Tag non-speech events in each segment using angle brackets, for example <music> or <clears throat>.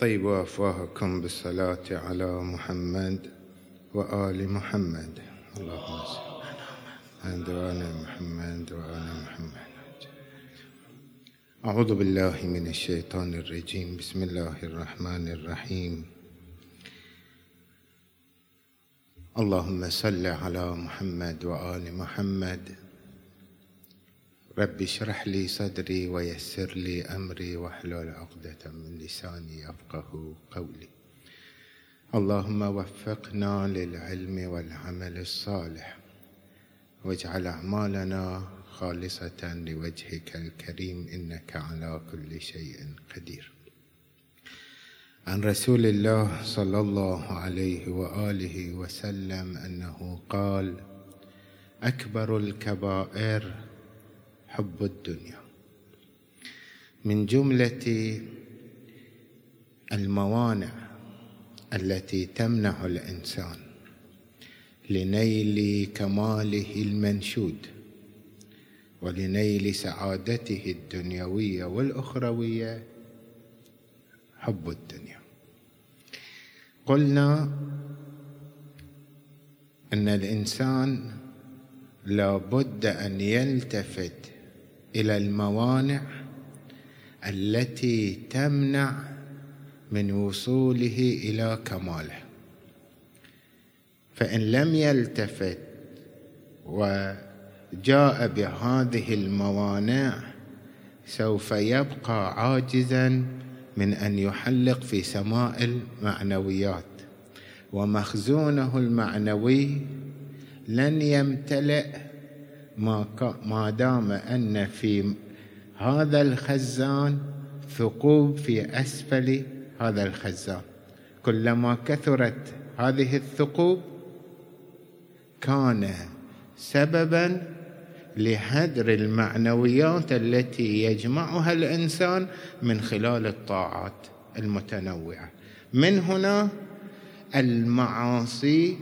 طيبوا أفواهكم بالصلاة على محمد وآل محمد. اللهم صل عند وأنا محمد وأنا محمد. أعوذ بالله من الشيطان الرجيم. بسم الله الرحمن الرحيم. اللهم صل على محمد وآل محمد. رب اشرح لي صدري ويسر لي أمري واحلل عقدة من لساني يفقه قولي. اللهم وفقنا للعلم والعمل الصالح واجعل أعمالنا خالصة لوجهك الكريم إنك على كل شيء قدير. عن رسول الله صلى الله عليه وآله وسلم أنه قال: أكبر الكبائر حب الدنيا. من جملة الموانع التي تمنع الإنسان لنيل كماله المنشود ولنيل سعادته الدنيوية والأخروية حب الدنيا. قلنا أن الإنسان لا بد أن يلتفت إلى الموانع التي تمنع من وصوله إلى كماله. فإن لم يلتفت وجاء بهذه الموانع سوف يبقى عاجزا من أن يحلق في سماء المعنويات. ومخزونه المعنوي لن يمتلئ ما ما دام أن في هذا الخزان ثقوب في أسفل هذا الخزان. كلما كثرت هذه الثقوب كان سببا لهدر المعنويات التي يجمعها الإنسان من خلال الطاعات المتنوعة. من هنا المعاصي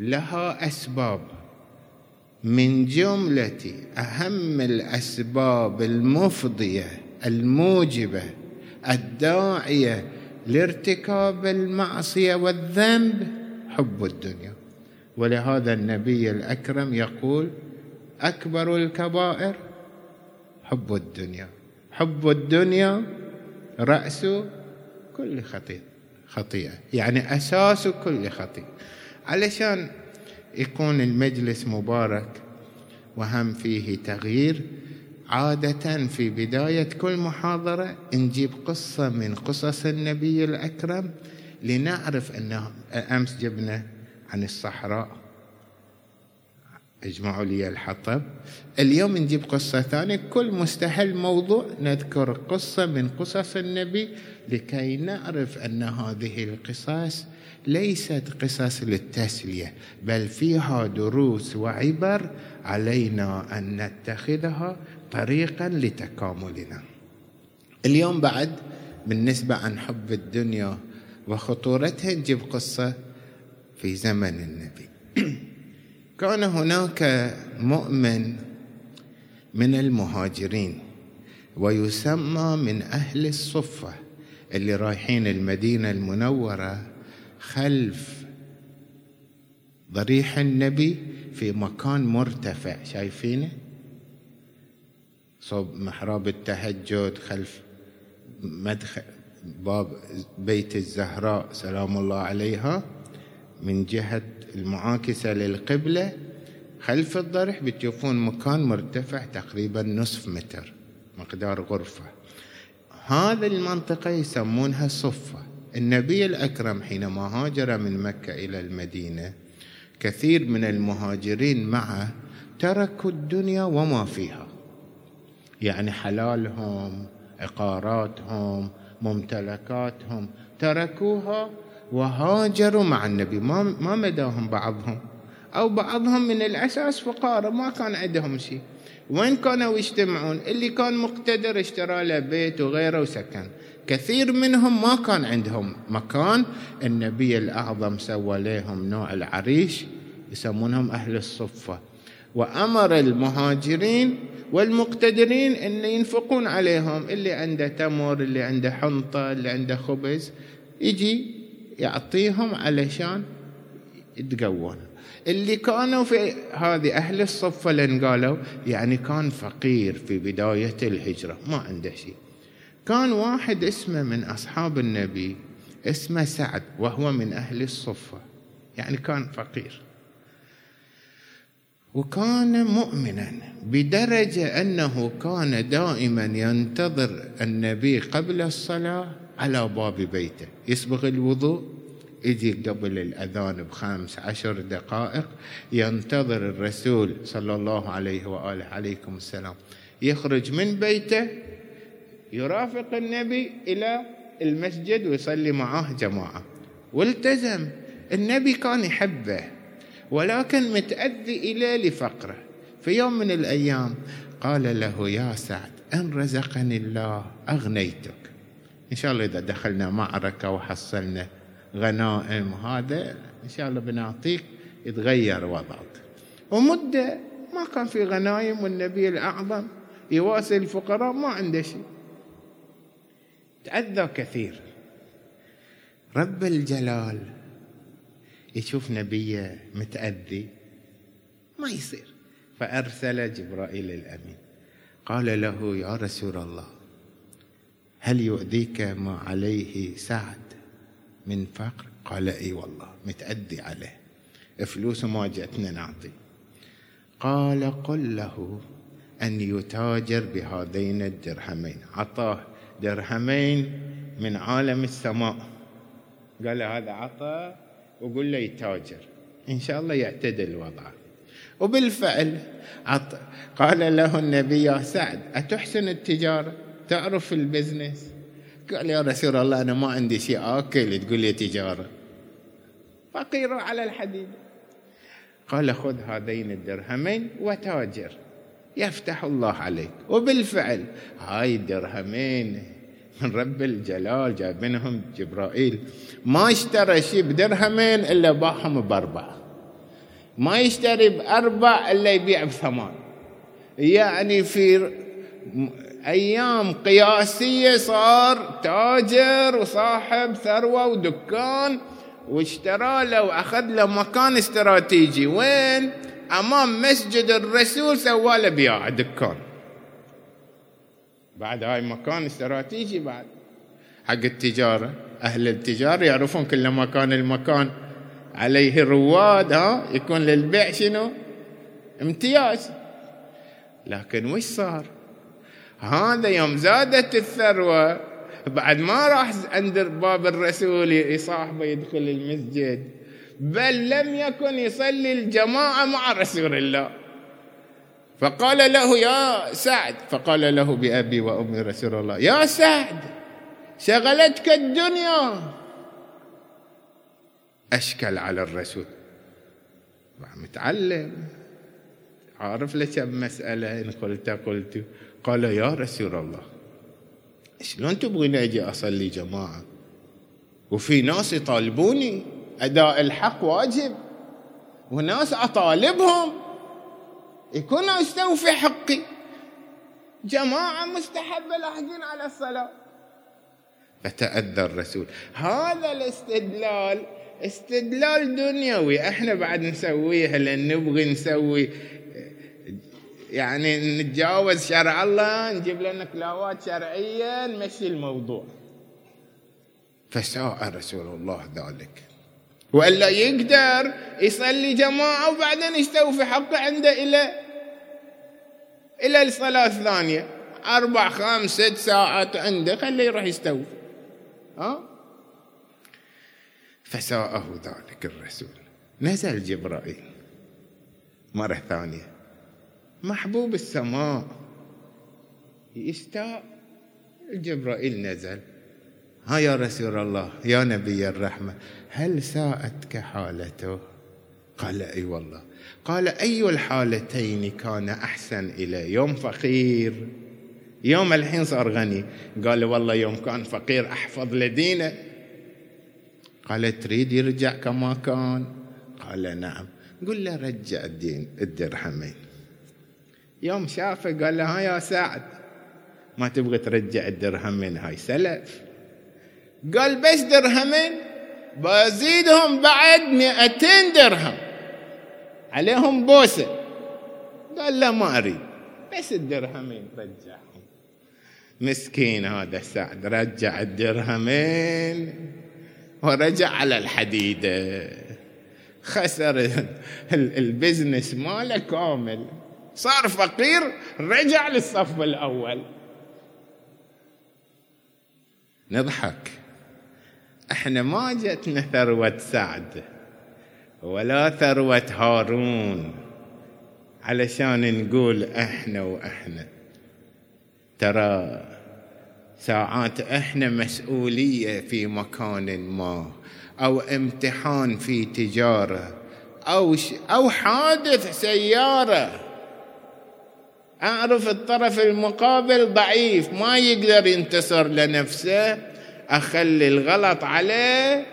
لها أسباب. من جملة أهم الأسباب المفضية الموجبة الداعية لارتكاب المعصية والذنب حب الدنيا. ولهذا النبي الأكرم يقول أكبر الكبائر حب الدنيا. حب الدنيا رأس كل خطيئة خطيئة يعني أساس كل خطيئة. علشان يكون المجلس مبارك وهم فيه تغيير. عادة في بداية كل محاضرة نجيب قصة من قصص النبي الأكرم لنعرف أنه أمس جبنا عن الصحراء. اجمعوا لي الحطب. اليوم نجيب قصة ثانية. كل مستحل موضوع نذكر قصة من قصص النبي لكي نعرف أن هذه القصص ليست قصص للتسلية بل فيها دروس وعبر علينا أن نتخذها طريقا لتكاملنا. اليوم بعد بالنسبة عن حب الدنيا وخطورتها نجيب قصة في زمن النبي. <clears throat> كان هناك مؤمن من المهاجرين ويسمى من أهل الصفة اللي رايحين المدينة المنورة خلف ضريح النبي في مكان مرتفع. شايفينه؟ صوب محراب التهجد خلف مدخل باب بيت الزهراء سلام الله عليها. من جهة المعاكسة للقبلة خلف الضرح بتشوفون مكان مرتفع تقريبا نصف متر مقدار غرفة. هذه المنطقة يسمونها صفة. النبي الأكرم حينما هاجر من مكة إلى المدينة كثير من المهاجرين معه تركوا الدنيا وما فيها. يعني حلالهم عقاراتهم ممتلكاتهم تركوها وهاجروا مع النبي. ما ما مداهم بعضهم. أو بعضهم من الأساس فقراء. ما كان عندهم شيء. وين كانوا يجتمعون؟ اللي كان مقتدر اشترى له بيت وغيره وسكن. كثير منهم ما كان عندهم مكان. النبي الأعظم سوى لهم نوع العريش يسمونهم أهل الصفة. وأمر المهاجرين والمقتدرين أن ينفقون عليهم. اللي عنده تمر اللي عنده حنطة اللي عنده خبز يجي يعطيهم علشان يتقوون. اللي كانوا في هذه أهل الصفة لأن قالوا يعني كان فقير في بداية الهجرة ما عنده شيء. كان واحد اسمه من أصحاب النبي اسمه سعد وهو من أهل الصفة يعني كان فقير. وكان مؤمنا بدرجة أنه كان دائما ينتظر النبي قبل الصلاة على باب بيته. يسبغ الوضوء يجي قبل الأذان بخمس عشر دقائق. ينتظر الرسول صلى الله عليه وآله عليكم السلام. يخرج من بيته يرافق النبي إلى المسجد ويصلي معه جماعة. والتزم. النبي كان يحبه ولكن متأذي إليه لفقره. في يوم من الأيام قال له يا سعد إن رزقني الله أغنيتك. إن شاء الله إذا دخلنا معركة وحصلنا غنائم هذا إن شاء الله بنعطيك يتغير وضعك. ومدة ما كان في غنايم والنبي الأعظم يواسي الفقراء ما عنده شيء. تأذى كثير. رب الجلال يشوف نبيه متأذي ما يصير. فأرسل جبرائيل الأمين. قال له يا رسول الله هل يؤذيك ما عليه سعد من فقر؟ قال إي والله متأدي عليه. فلوس ما جئتنا نعطي. قال قل له أن يتاجر بهذين الدرهمين. عطاه درهمين من عالم السماء. قال هذا عطى وقل له يتاجر. إن شاء الله يعتدل وضعه وبالفعل عط... قال له النبي يا سعد أتحسن التجارة؟ تعرف البزنس؟ قال يا رسول الله أنا ما عندي شيء. آكل تقول لي تجارة. فقير على الحديد. قال خذ هذين الدرهمين وتاجر. يفتح الله عليك. وبالفعل هاي الدرهمين من رب الجلال جايبينهم جبرائيل. ما اشترى شيء بدرهمين إلا باعهم بأربعة. ما يشتري باربع إلا يبيع بثمان يعني في أيام قياسية صار تاجر وصاحب ثروة ودكان واشترى له وأخذ له مكان استراتيجي وين؟ أمام مسجد الرسول سوى له بياع دكان بعد هاي مكان استراتيجي بعد حق التجارة أهل التجارة يعرفون كل ما كان المكان عليه رواد ها يكون للبيع شنو؟ امتياز لكن وش صار؟ هذا يوم زادت الثروة بعد ما راح عند باب الرسول يصاحبه يدخل المسجد. بل لم يكن يصلي الجماعة مع رسول الله. فقال له يا سعد. فقال له بأبي وأمي رسول الله يا سعد شغلتك الدنيا. أشكل على الرسول. متعلم. عارف لك مسألة؟ إن قلت قلت. قال يا رسول الله شلون تبغيني أجي أصلي جماعة؟ وفي ناس يطالبوني أداء الحق واجب وناس أطالبهم يكون أستوفي حقي. جماعة مستحبه لاحقين على الصلاة. فتأذى الرسول. هذا الاستدلال استدلال دنيوي. إحنا بعد نسويه لأن نبغي نسوي يعني نتجاوز شرع الله نجيب لنا كلاوات شرعية نمشي الموضوع. فساء رسول الله ذلك. وإلا يقدر يصلي جماعة وبعدين يستوفي حقه عنده إلى إلى الصلاة الثانية. أربع خمس ست ساعات عنده خليه يروح يستوفي ها؟ فساءه ذلك الرسول. نزل جبرائيل مرة ثانية. محبوب السماء. يستاء. جبرائيل نزل. ها يا رسول الله يا نبي الرحمة هل ساءتك حالته قال أي والله. قال أي الحالتين كان أحسن الي يوم فقير؟ يوم الحين صار غني. قال والله يوم كان فقير أحفظ لدينه. قال تريد يرجع كما كان؟ قال نعم. قل له رجع الدين الدرهمين. يوم شافه قال له ها يا سعد ما تبغى ترجع الدرهمين هاي سلف. قال بس درهمين؟ بزيدهم بعد مئتين درهم. عليهم بوسة. قال لا ما أريد. بس الدرهمين رجعهم. مسكين هذا سعد رجع الدرهمين ورجع على الحديده خسر البزنس ماله كامل. صار فقير رجع للصف الأول. نضحك. إحنا ما جتنا ثروة سعد ولا ثروة هارون علشان نقول إحنا وإحنا. ترى ساعات إحنا مسؤولية في مكان ما أو امتحان في تجارة أو أو حادث سيارة. أعرف الطرف المقابل ضعيف ما يقدر ينتصر لنفسه. أخلي الغلط عليه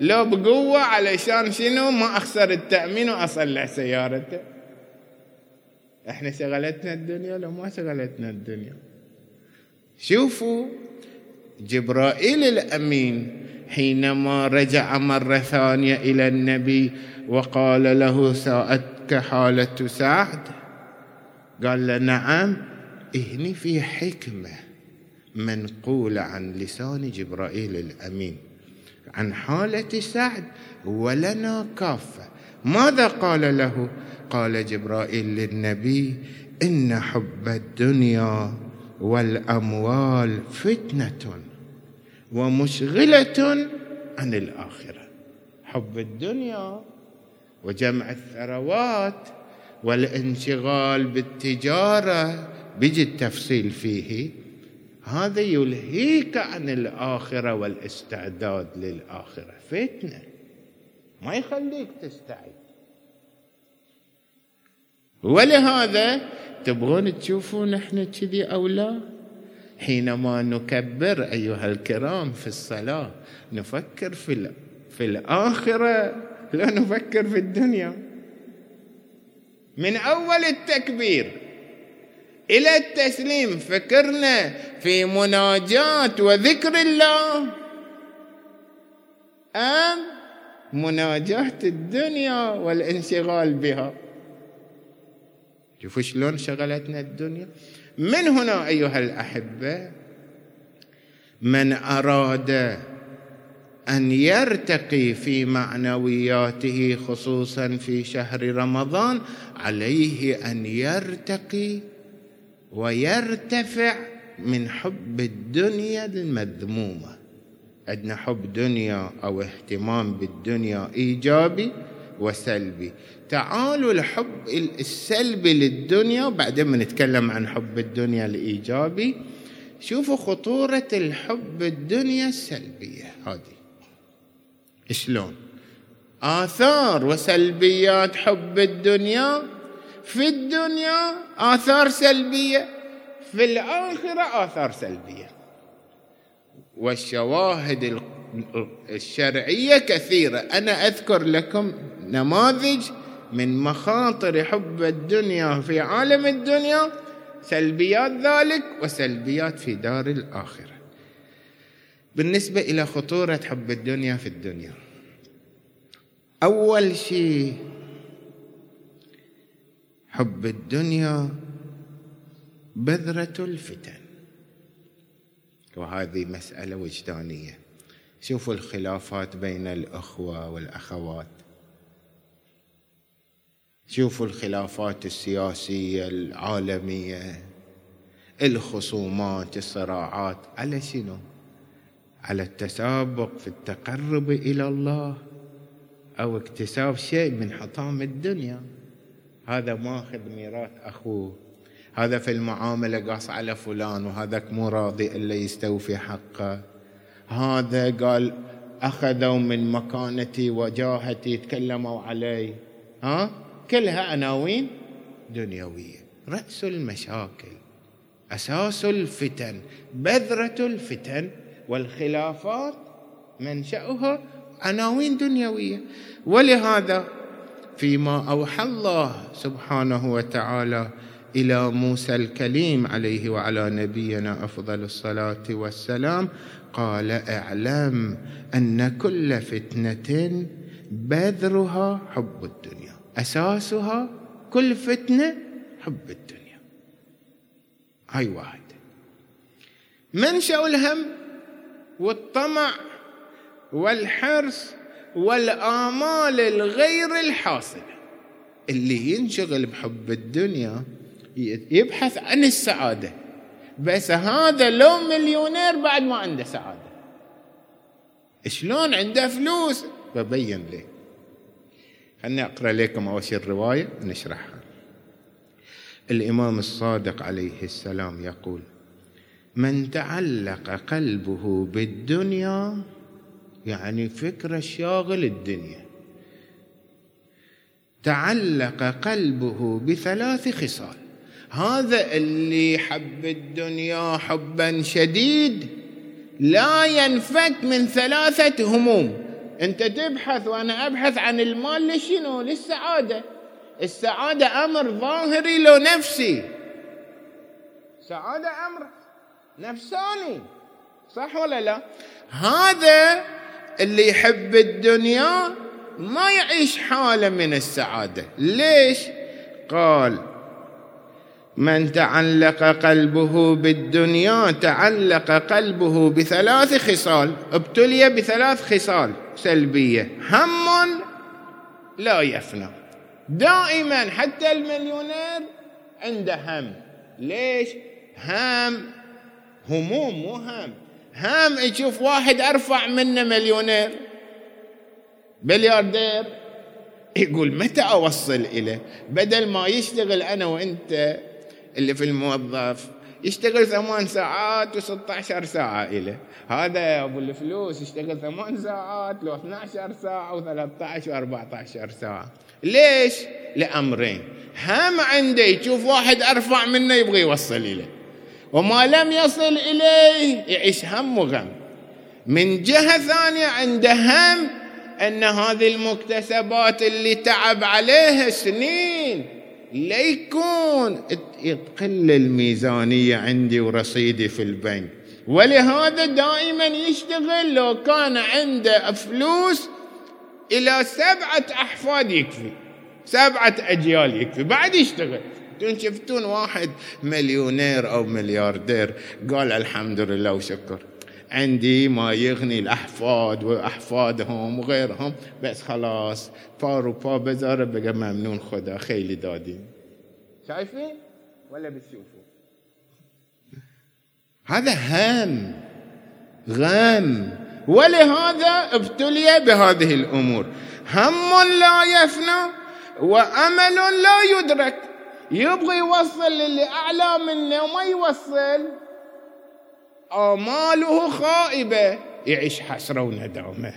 لو بقوة علشان شنو؟ ما أخسر التأمين وأصلح سيارته. إحنا شغلتنا الدنيا لو ما شغلتنا الدنيا. شوفوا جبرائيل الأمين حينما رجع مرة ثانية إلى النبي وقال له ساءتك حالة سعد قال له نعم. هني في حكمة منقولة عن لسان جبرائيل الأمين. عن حالة سعد ولنا كافة. ماذا قال له؟ قال جبرائيل للنبي إن حب الدنيا والأموال فتنة ومشغلة عن الآخرة. حب الدنيا وجمع الثروات والانشغال بالتجارة بيجي التفصيل فيه. هذا يلهيك عن الآخرة والاستعداد للآخرة. فتنة. ما يخليك تستعد. ولهذا تبغون تشوفون إحنا كذي أو لا؟ حينما نكبر أيها الكرام في الصلاة نفكر في في الآخرة لا نفكر في الدنيا. من أول التكبير إلى التسليم فكرنا في مناجاة وذكر الله. أم مناجاة الدنيا والانشغال بها. شوفوا شلون شغلتنا الدنيا. من هنا أيها الأحبة؟ من أراد أن يرتقي في معنوياته خصوصا في شهر رمضان عليه أن يرتقي ويرتفع من حب الدنيا المذمومة. عندنا حب دنيا أو اهتمام بالدنيا إيجابي وسلبي. تعالوا الحب السلبي للدنيا وبعدين بنتكلم عن حب الدنيا الإيجابي. شوفوا خطورة الحب الدنيا السلبية هذه. شلون؟ آثار وسلبيات حب الدنيا في الدنيا آثار سلبية في الآخرة آثار سلبية. والشواهد الشرعية كثيرة. أنا أذكر لكم نماذج من مخاطر حب الدنيا في عالم الدنيا سلبيات ذلك وسلبيات في دار الآخرة. بالنسبة إلى خطورة حب الدنيا في الدنيا. أول شيء حب الدنيا بذرة الفتن. وهذه مسألة وجدانية. شوفوا الخلافات بين الأخوة والأخوات. شوفوا الخلافات السياسية العالمية الخصومات الصراعات. على شنو؟ على التسابق في التقرب إلى الله أو اكتساب شيء من حطام الدنيا. هذا ماخذ ميراث أخوه. هذا في المعاملة قاص على فلان وهذاك مو راضي إلا يستوفي حقه. هذا قال أخذوا من مكانتي وجاهتي تكلموا علي. ها؟ كلها عناوين دنيوية. رأس المشاكل. أساس الفتن. بذرة الفتن. والخلافات منشأها عناوين دنيوية. ولهذا فيما أوحى الله سبحانه وتعالى إلى موسى الكليم عليه وعلى نبينا أفضل الصلاة والسلام قال اعلم أن كل فتنة بذرها حب الدنيا أساسها كل فتنة حب الدنيا. هاي واحد. منشأ الهم والطمع والحرص والآمال الغير الحاصلة اللي ينشغل بحب الدنيا يبحث عن السعادة. بس هذا لو مليونير بعد ما عنده سعادة. شلون عنده فلوس؟ ببين ليه خلني أقرأ لكم أول شيء الرواية ونشرحها. الإمام الصادق عليه السلام يقول من تعلق قلبه بالدنيا يعني فكرة شاغل الدنيا. تعلق قلبه بثلاث خصال. هذا اللي حب الدنيا حبا شديد لا ينفك من ثلاثة هموم. أنت تبحث وأنا أبحث عن المال لشنو؟ للسعادة. السعادة أمر ظاهري لو نفسي سعادة أمر نفساني. صح ولا لا؟ هذا اللي يحب الدنيا ما يعيش حاله من السعاده. ليش؟ قال من تعلق قلبه بالدنيا تعلق قلبه بثلاث خصال ابتلي بثلاث خصال سلبية. هم لا يفنى. دائما حتى المليونير عنده هم. ليش؟ هم هموم مو هم هام. يشوف واحد أرفع منه مليونير ملياردير يقول متى أوصل إليه؟ بدل ما يشتغل أنا وأنت اللي في الموظف يشتغل ثمان ساعات و16 ساعة إليه. هذا أبو الفلوس يشتغل ثمان ساعات لو 12 ساعة و13 و14 ساعة. ليش؟ لأمرين. هم عنده يشوف واحد أرفع منه يبغى يوصل إليه. وما لم يصل إليه يعيش هم وغم. من جهة ثانية عنده هم أن هذه المكتسبات اللي تعب عليها سنين ليكون تقل الميزانية عندي ورصيدي في البنك. ولهذا دائما يشتغل لو كان عنده فلوس إلى سبعة أحفاد يكفي سبعة أجيال يكفي بعد يشتغل. أنتم شفتون واحد مليونير أو ملياردير. قال الحمد لله وشكر. عندي ما يغني الأحفاد وأحفادهم وغيرهم. بس خلاص فار وفا بزار بقى ممنون خدا خيلي دادين شايفين ولا بتشوفوا هذا هم. غم. ولهذا ابتلي بهذه الأمور. هم لا يفنى وأمل لا يدرك. يبغى يوصل للي أعلى منه وما يوصل. آماله خائبة. يعيش حسرة وندامة.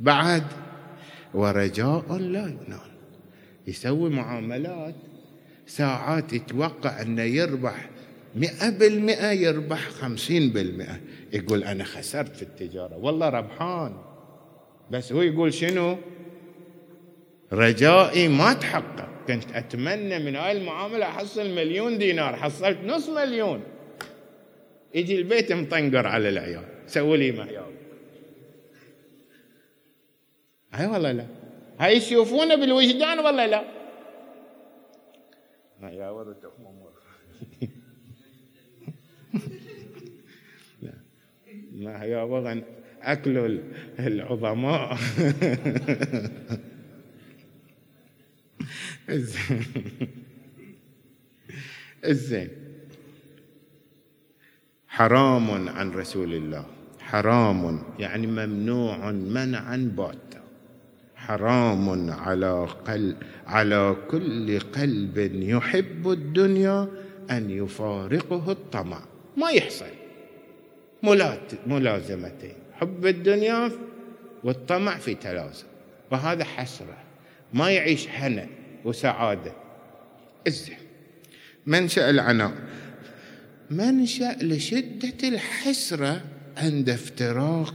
بعد ورجاء لا ينال. يسوي معاملات. ساعات يتوقع أنه يربح مئة بالمئة يربح خمسين بالمئة. يقول أنا خسرت في التجارة. والله ربحان. بس هو يقول شنو؟ رجائي ما تحقق. كنت أتمنى من هاي المعاملة أحصل مليون دينار. حصلت نص مليون. يجي البيت مطنقر على العيال. سووا لي معيار هاي والله لا. هاي يشوفونه بالوجدان والله لا. يا ورد ما <laughs> يا وغن أكلوا العظماء. <laughs> الزين حرام عن رسول الله. حرام يعني ممنوع منعا باتا حرام على قلب على كل قلب يحب الدنيا أن يفارقه الطمع. ما يحصل. ملازمتين. حب الدنيا والطمع في تلازم. وهذا حسرة. ما يعيش هنا. وسعادة. الزين منشأ العناء منشأ لشدة الحسرة عند افتراق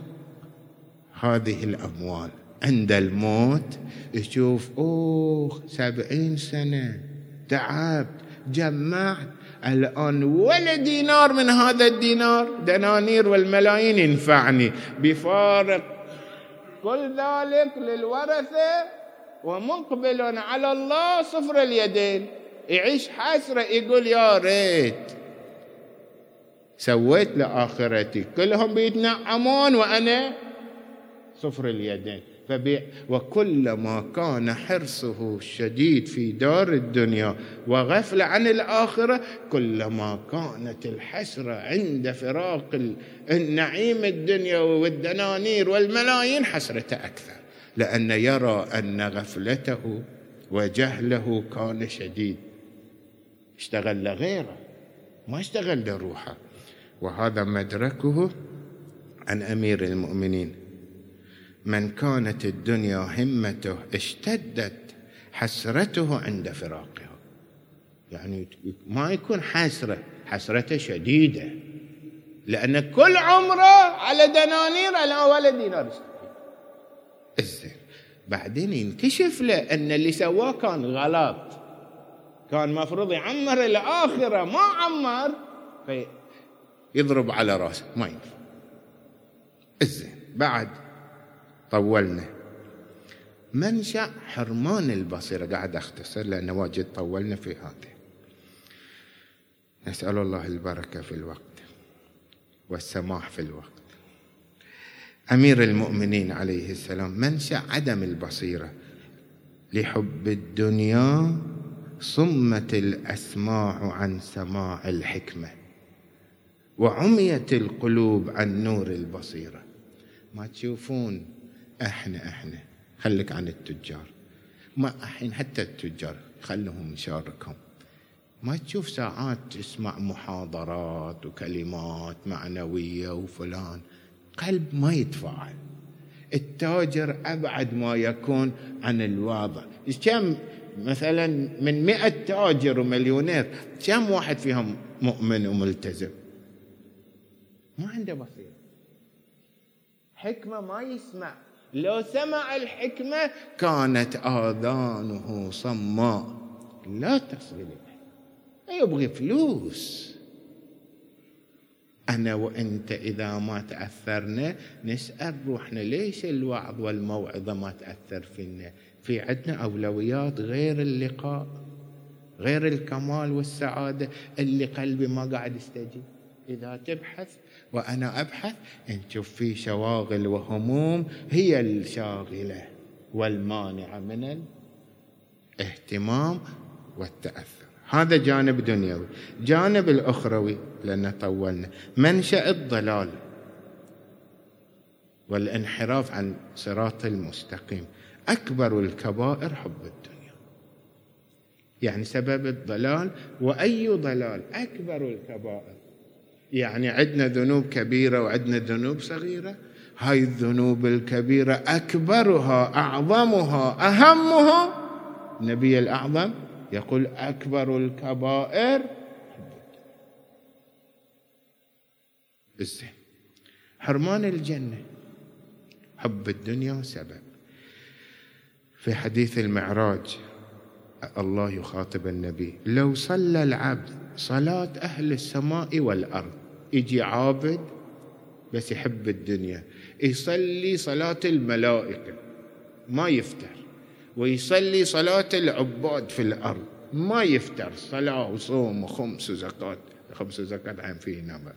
هذه الأموال. عند الموت يشوف أوه سبعين سنة. تعبت جمعت. الآن ولا دينار من هذا الدينار. دنانير والملايين ينفعني. بفارق. كل ذلك للورثة. ومقبل على الله صفر اليدين. يعيش حسرة يقول يا ريت. سويت لآخرتي. كلهم بيتنعمون وأنا صفر اليدين. فبيع وكلما كان حرصه الشديد في دار الدنيا وغفل عن الآخرة كلما كانت الحسرة عند فراق النعيم الدنيا والدنانير والملايين حسرة أكثر. لأن يرى أن غفلته وجهله كان شديد. اشتغل لغيره ما اشتغل لروحه. وهذا مدركه عن أمير المؤمنين. من كانت الدنيا همته اشتدت حسرته عند فراقها. يعني ما يكون حسرة حسرته شديدة. لأن كل عمره على دنانير على ولا دينار. بعدين ينكشف له أن اللي سواه كان غلط. كان مفروض يعمر الآخرة ما عمر. فيضرب على رأسه ما ينفع. الزين بعد طولنا. منشأ حرمان البصيرة؟ قاعد أختصر لأنه واجد طولنا في هذا نسأل الله البركة في الوقت والسماح في الوقت. أمير المؤمنين عليه السلام منشأ عدم البصيرة. لحب الدنيا صمت الأسماع عن سماع الحكمة وعميت القلوب عن نور البصيرة. ما تشوفون؟ إحنا إحنا خليك عن التجار. ما الحين حتى التجار خلهم يشاركهم. ما تشوف ساعات تسمع محاضرات وكلمات معنوية وفلان. قلب ما يتفاعل. التاجر أبعد ما يكون عن الواضع كم مثلا من مئة تاجر ومليونير كم واحد فيهم مؤمن وملتزم؟ ما عنده بصيرة حكمة ما يسمع. لو سمع الحكمة كانت آذانه صماء. لا تصل يبغي فلوس. أنا وأنت إذا ما تأثرنا نسأل روحنا ليش الوعظ والموعظة ما تأثر فينا؟ في عندنا أولويات غير اللقاء غير الكمال والسعادة. اللي قلبي ما قاعد يستجيب. إذا تبحث وأنا أبحث نشوف في شواغل وهموم هي الشاغلة والمانعة من الاهتمام والتأثر. هذا جانب دنيوي. جانب الأخروي لأن طولنا. منشأ الضلال والانحراف عن صراط المستقيم. أكبر الكبائر حب الدنيا. يعني سبب الضلال وأي ضلال أكبر الكبائر. يعني عندنا ذنوب كبيرة وعندنا ذنوب صغيرة. هاي الذنوب الكبيرة أكبرها أعظمها أهمها النبي الأعظم يقول أكبر الكبائر الزين حرمان الجنة. حب الدنيا سبب في حديث المعراج الله يخاطب النبي لو صلى العبد صلاة أهل السماء والأرض يجي عابد بس يحب الدنيا يصلي صلاة الملائكة ما يفتر. ويصلي صلاة العباد في الأرض. ما يفتر صلاة وصوم وخمس وزكاة. خمس زكاة عن فيه نمر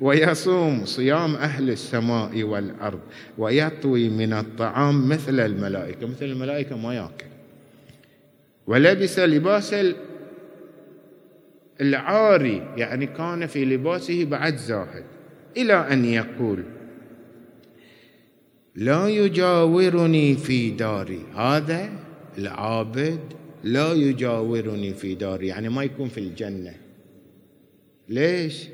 ويصوم صيام أهل السماء والأرض. ويطوي من الطعام مثل الملائكة. مثل الملائكة ما يأكل. ولبس لباس العاري. يعني كان في لباسه بعد زاهد. إلى أن يقول لا يجاورني في داري. هذا العابد لا يجاورني في داري. يعني ما يكون في الجنة. ليش؟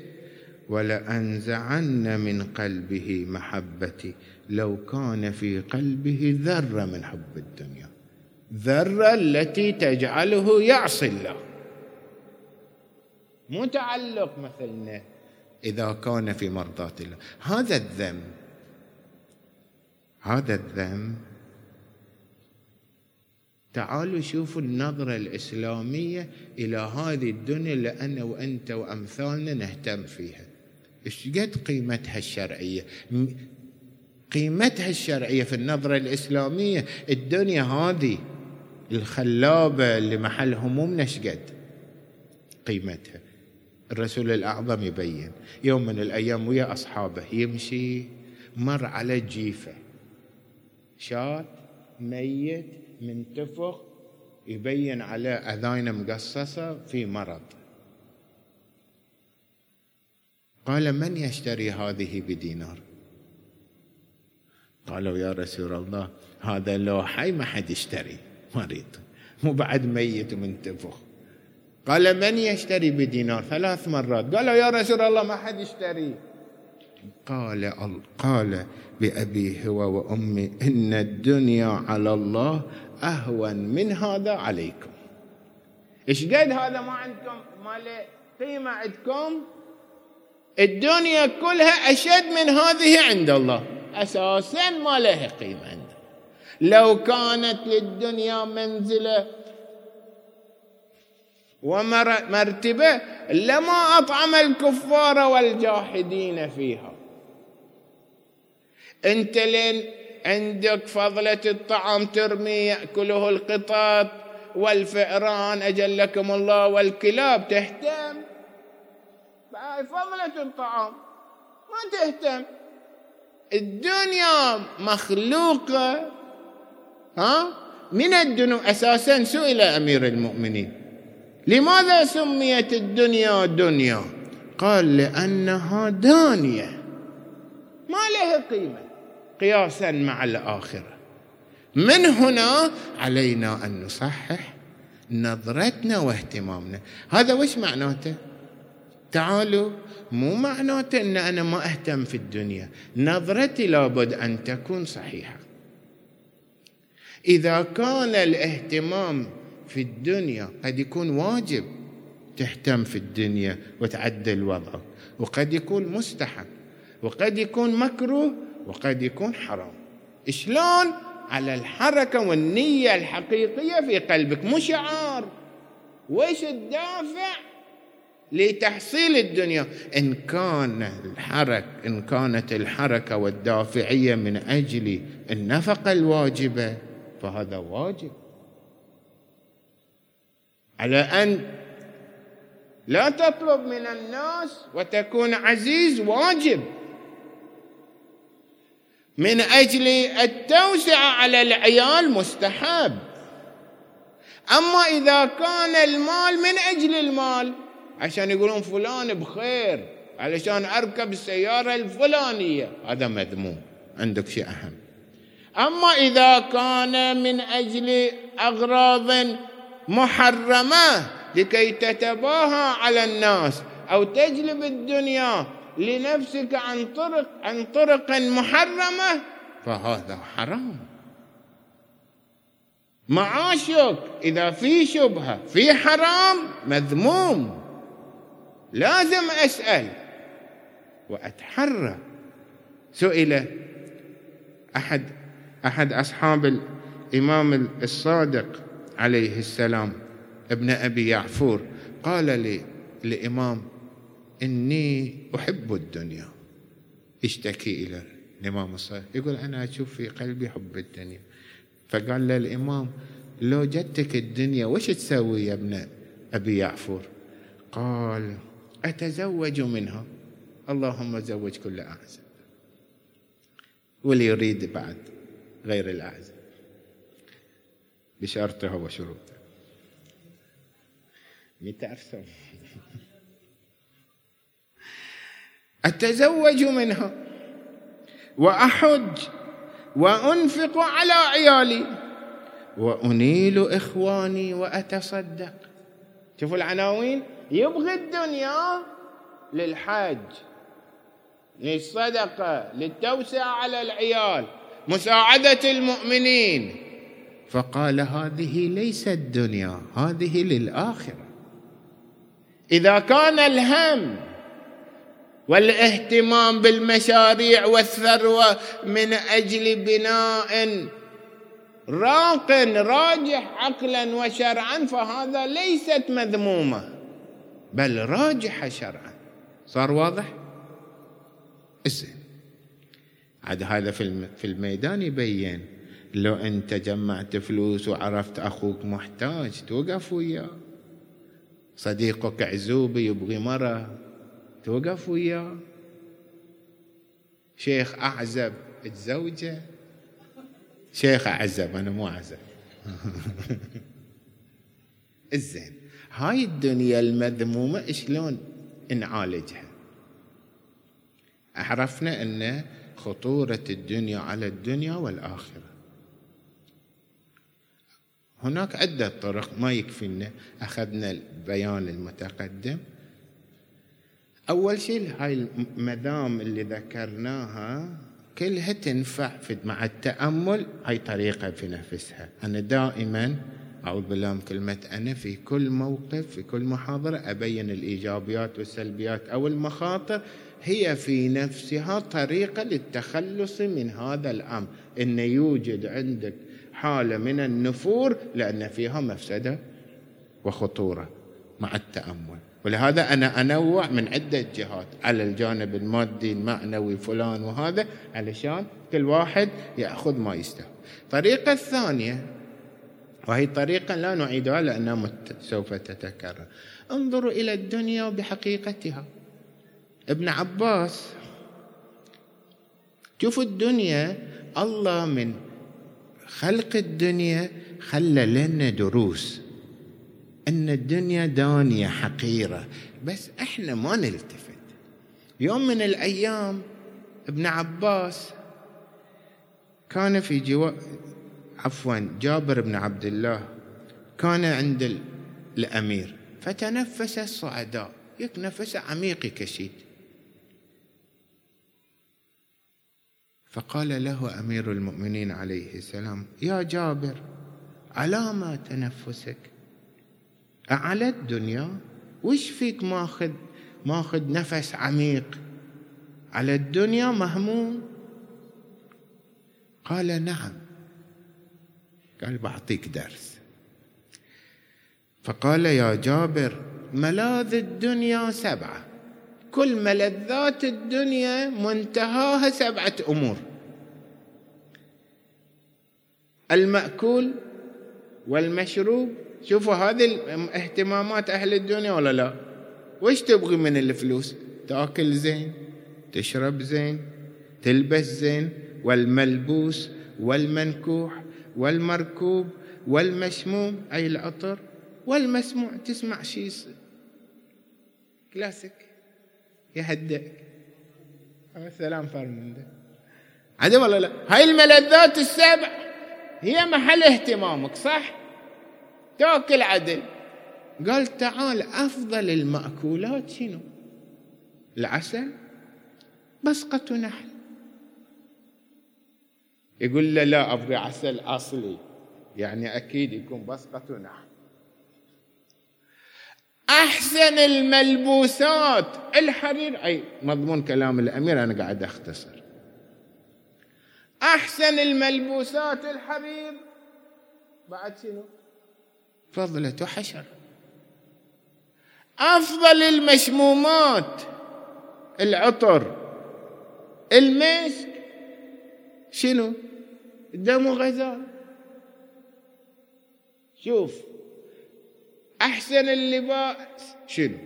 ولأنزعن من قلبه محبتي. لو كان في قلبه ذرة من حب الدنيا. ذرة التي تجعله يعصي الله. مو تعلق مثلنا إذا كان في مرضاة الله. هذا الذنب هذا الذنب. تعالوا شوفوا النظرة الإسلامية إلى هذه الدنيا اللي أنا وأنت وأمثالنا نهتم فيها. إيش قد قيمتها الشرعية؟ قيمتها الشرعية في النظرة الإسلامية الدنيا هذه الخلابة اللي محل همومنا شقد قيمتها. الرسول الأعظم يبين يوم من الأيام ويا أصحابه يمشي مر على جيفة. شات ميت منتفخ يبين على أذاين مقصصة في مرض. قال من يشتري هذه بدينار؟ قالوا يا رسول الله هذا لو حي ما حد يشتري مريض مو بعد ميت ومنتفخ. قال من يشتري بدينار؟ ثلاث مرات. قالوا يا رسول الله ما حد يشتري. قال قال بأبي هو وأمي إن الدنيا على الله أهون من هذا عليكم. إيش قد هذا ما عندكم؟ ما له قيمة عندكم؟ الدنيا كلها أشد من هذه عند الله. أساسا ما لها قيمة عنده لو كانت للدنيا منزلة ومرتبة لما أطعم الكفار والجاحدين فيها. أنت لين عندك فضلة الطعام ترمي يأكله القطط والفئران أجلكم الله والكلاب تهتم. فضلة الطعام ما تهتم. الدنيا مخلوقة. ها؟ من الدنو أساسا سئل أمير المؤمنين. لماذا سميت الدنيا دنيا؟ قال لأنها دانية. ما لها قيمة. قياسا مع الآخرة. من هنا علينا أن نصحح نظرتنا واهتمامنا. هذا وش معناته؟ تعالوا مو معناته إن أنا ما أهتم في الدنيا. نظرتي لابد أن تكون صحيحة. إذا كان الاهتمام في الدنيا قد يكون واجب تهتم في الدنيا وتعدل وضعك وقد يكون مستحب وقد يكون مكروه وقد يكون حرام. شلون على الحركة والنية الحقيقية في قلبك. مو شعار. وش الدافع لتحصيل الدنيا؟ إن كان الحرك إن كانت الحركة والدافعية من أجل النفقة الواجبة فهذا واجب. على أن لا تطلب من الناس وتكون عزيز واجب. من أجل التوسعه على العيال مستحب. أما إذا كان المال من أجل المال عشان يقولون فلان بخير علشان أركب السيارة الفلانية هذا مذموم. عندك شيء أهم. أما إذا كان من أجل أغراض محرمة لكي تتباهى على الناس أو تجلب الدنيا لنفسك عن طرق عن طرق محرمة فهذا حرام. معاشك إذا في شبهة في حرام مذموم. لازم أسأل وأتحرى. سئل أحد أحد أصحاب الإمام الصادق عليه السلام ابن أبي يعفور. قال لي الامام إني أحب الدنيا. اشتكي إلى الإمام الصادق يقول أنا أشوف في قلبي حب الدنيا. فقال له الإمام لو جدتك الدنيا وش تسوي يا ابن أبي يعفور؟ قال أتزوج منها. اللهم زوج كل اعزب واللي يريد بعد غير الاعزب بشرطها وشروطها. متى أرسم أتزوج منها وأحج. وأنفق على عيالي. وأنيل إخواني وأتصدق. شوفوا العناوين. يبغي الدنيا للحج للصدقة. للتوسعة على العيال. مساعدة المؤمنين. فقال هذه ليست دنيا. هذه للآخرة. إذا كان الهم والاهتمام بالمشاريع والثروة من أجل بناء راق راجح عقلا وشرعا فهذا ليست مذمومة بل راجحه شرعا. صار واضح؟ الزين عاد هذا في الميدان يبين لو أنت جمعت فلوس وعرفت أخوك محتاج توقف وياه. صديقك عزوبي يبغي مرة توقف وياه شيخ أعزب تزوجه شيخ أعزب أنا مو أعزب. <laughs> الزين. هاي الدنيا المذمومة شلون نعالجها؟ عرفنا أن خطورة الدنيا على الدنيا والآخرة. هناك عدة طرق ما يكفينا. أخذنا البيان المتقدم. أول شيء هاي المدام اللي ذكرناها كلها تنفع مع التأمل. هاي طريقة في نفسها. أنا دائما أعوذ بالله من كلمة أنا في كل موقف في كل محاضرة أبين الإيجابيات والسلبيات أو المخاطر. هي في نفسها طريقة للتخلص من هذا الأمر. أن يوجد عندك حالة من النفور لأن فيها مفسدة وخطورة مع التأمل. ولهذا أنا أنوع من عدة جهات. على الجانب المادي المعنوي فلان وهذا علشان كل واحد يأخذ ما يستوى الطريقة الثانية وهي طريقة لا نعيدها لأنها سوف تتكرر. انظروا إلى الدنيا بحقيقتها. ابن عباس شوفوا الدنيا الله من خلق الدنيا خلى لنا دروس. أن الدنيا دانية حقيرة بس إحنا ما نلتفت. يوم من الأيام ابن عباس كان في جوا عفوا جابر بن عبد الله كان عند الأمير فتنفس الصعداء يك عميق كشيد فقال له أمير المؤمنين عليه السلام يا جابر على ما تنفسك؟ على الدنيا وش فيك ماخذ ماخذ نفس عميق؟ على الدنيا مهموم؟ قال نعم. قال بعطيك درس. فقال يا جابر ملاذ الدنيا سبعة. كل ملذات الدنيا منتهاها سبعة أمور. المأكول والمشروب شوفوا هذه اهتمامات أهل الدنيا ولا لا؟ وش تبغي من الفلوس؟ تأكل زين تشرب زين تلبس زين والملبوس والمنكوح والمركوب والمشموم أي العطر والمسموع. تسمع شيء كلاسيك؟ يهدئك. السلام فرمنده عدم ولا لا؟ هاي الملذات السبع هي محل اهتمامك صح؟ تاكل عدل قال تعال أفضل المأكولات شنو؟ العسل بسقة نحل. يقول له لا ابغي عسل أصلي يعني أكيد يكون بسقة نحل. أحسن الملبوسات. الحرير أي مضمون كلام الأمير أنا قاعد أختصر. أحسن الملبوسات الحرير. بعد شنو؟ فضلة حشر أفضل المشمومات العطر المسك. شنو؟ دم غزال شوف أحسن اللباس. شنو؟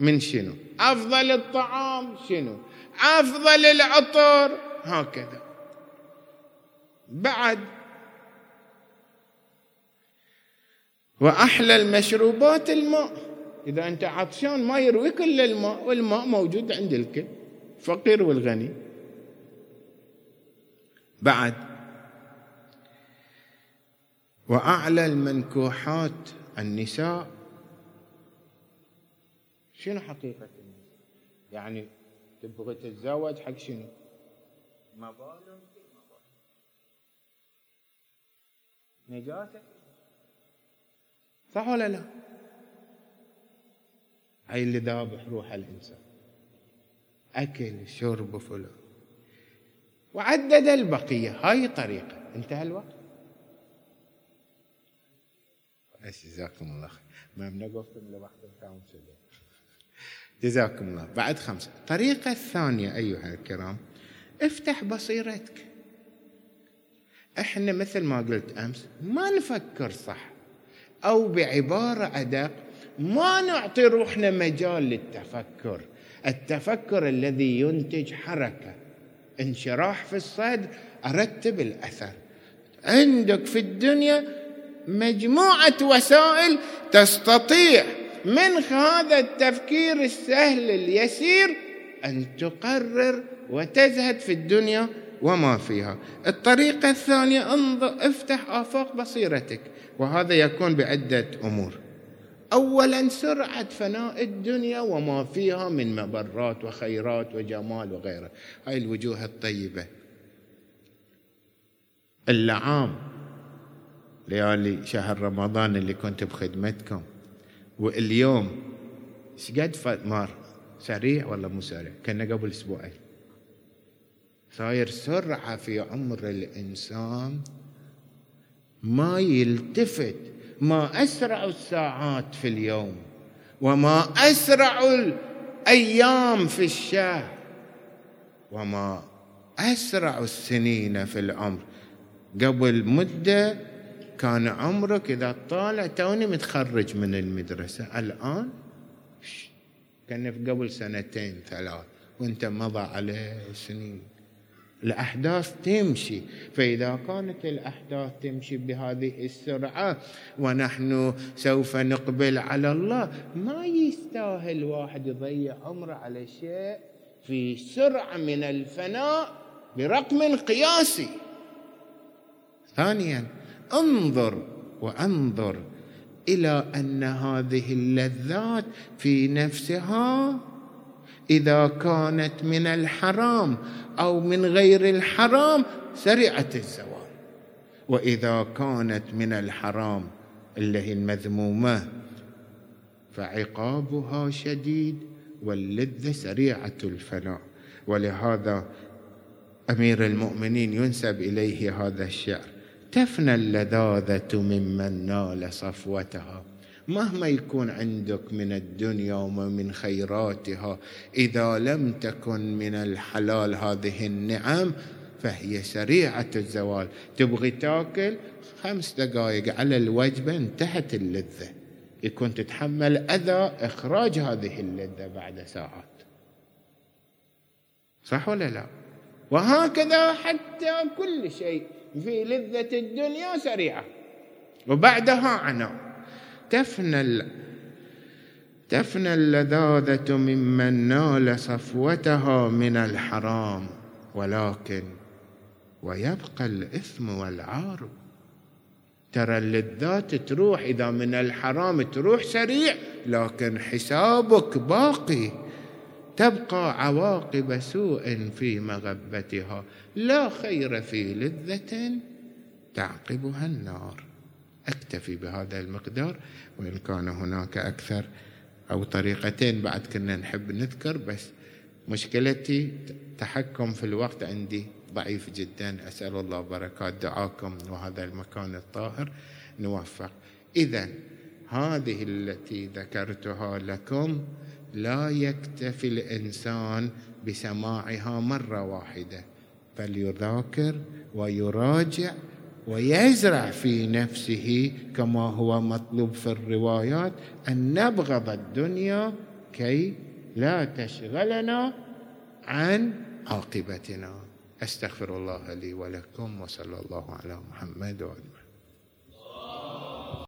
من شنو؟ أفضل الطعام. شنو؟ أفضل العطر. هكذا. بعد وأحلى المشروبات الماء. إذا أنت عطشان ما يرويك إلا الماء والماء موجود عند الكل فقير والغني. بعد وأعلى المنكوحات النساء. شنو حقيقة يعني تبغى تتزوج حق شنو؟ ما بالك نجاتك؟ صح ولا لا؟ هاي اللي ذابح روح الإنسان. أكل شرب فلان وعدد البقية. هاي طريقة. انتهى الوقت. جزاكم الله خير. ما بنقفكم لوقت جزاكم الله. بعد خمسة. الطريقة الثانية أيها الكرام افتح بصيرتك. إحنا مثل ما قلت أمس ما نفكر صح. أو بعبارة أدق ما نعطي روحنا مجال للتفكر. التفكر الذي ينتج حركة انشراح في الصدر أرتب الأثر. عندك في الدنيا مجموعة وسائل تستطيع من هذا التفكير السهل اليسير أن تقرر وتزهد في الدنيا وما فيها. الطريقة الثانية انظر افتح آفاق بصيرتك. وهذا يكون بعدة أمور. أولا سرعة فناء الدنيا وما فيها من مبرات وخيرات وجمال وغيره. هاي الوجوه الطيبة. اللعام ليالي شهر رمضان اللي كنت بخدمتكم. واليوم شقد مار سريع ولا مو سريع؟ كنا قبل أسبوعين. صاير سرعة في عمر الإنسان ما يلتفت ما أسرع الساعات في اليوم وما أسرع الأيام في الشهر وما أسرع السنين في العمر. قبل مدة كان عمرك إذا طالع توني متخرج من المدرسة. الآن؟ كان قبل سنتين ثلاث وأنت مضى عليه سنين. الأحداث تمشي. فإذا كانت الأحداث تمشي بهذه السرعة ونحن سوف نقبل على الله ما يستاهل واحد يضيع عمره على شيء في سرعة من الفناء برقم قياسي. ثانيا انظر وانظر إلى أن هذه اللذات في نفسها إذا كانت من الحرام أو من غير الحرام سريعه الزوال. وإذا كانت من الحرام اللي هي المذمومة فعقابها شديد واللذة سريعة الفناء. ولهذا أمير المؤمنين ينسب إليه هذا الشعر تفنى اللذاذة ممن نال صفوتها. مهما يكون عندك من الدنيا ومن خيراتها إذا لم تكن من الحلال هذه النعم فهي سريعة الزوال. تبغي تاكل خمس دقائق على الوجبة انتهت اللذة. يكون تتحمل أذى إخراج هذه اللذة بعد ساعات. صح ولا لا؟ وهكذا حتى كل شيء في لذة الدنيا سريعة. وبعدها عناء تفنى تفنى اللذاذة ممن نال صفوتها من الحرام ولكن ويبقى الإثم والعار. ترى اللذات تروح إذا من الحرام تروح سريع لكن حسابك باقي. تبقى عواقب سوء في مغبتها لا خير في لذة تعقبها النار. أكتفي بهذا المقدار وإن كان هناك أكثر أو طريقتين بعد كنا نحب نذكر بس مشكلتي تحكم في الوقت عندي ضعيف جدا. أسأل الله بركات دعاكم وهذا المكان الطاهر نوفق. اذا هذه التي ذكرتها لكم لا يكتفي الإنسان بسماعها مرة واحدة بل يذاكر ويراجع ويزرع في نفسه كما هو مطلوب في الروايات أن نبغض الدنيا كي لا تشغلنا عن عاقبتنا. أستغفر الله لي ولكم وصلى الله على محمد وعلى